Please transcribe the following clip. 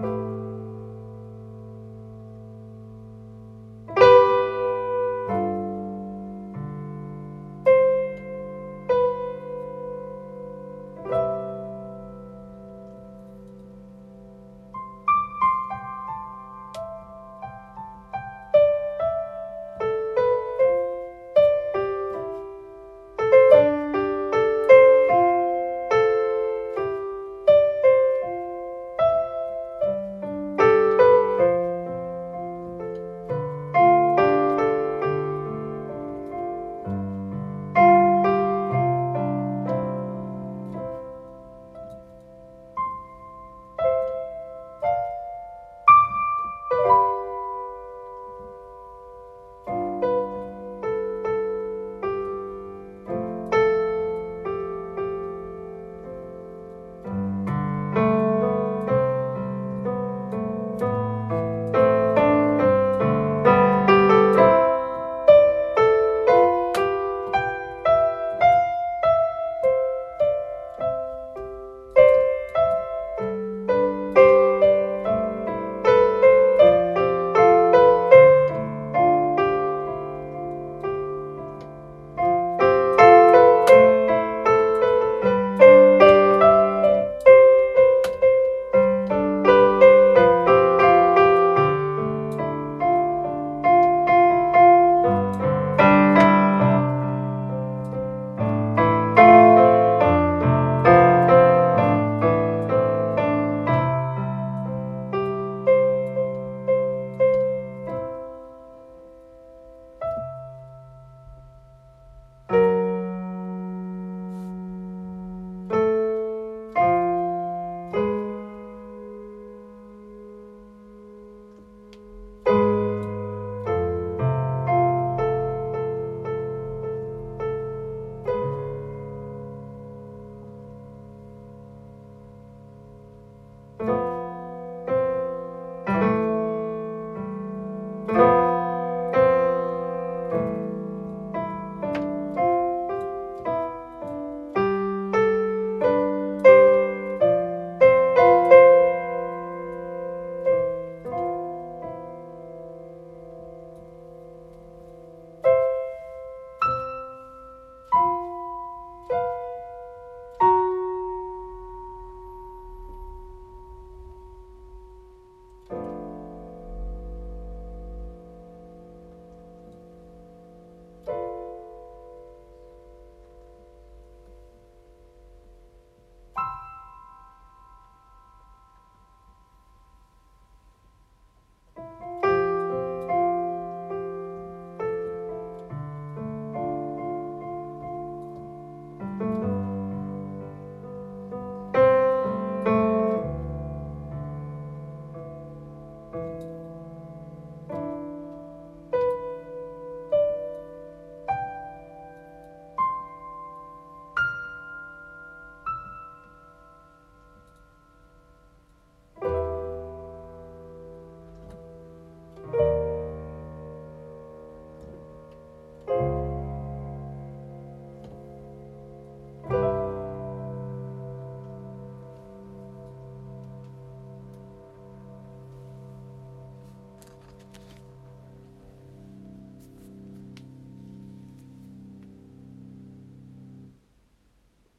Música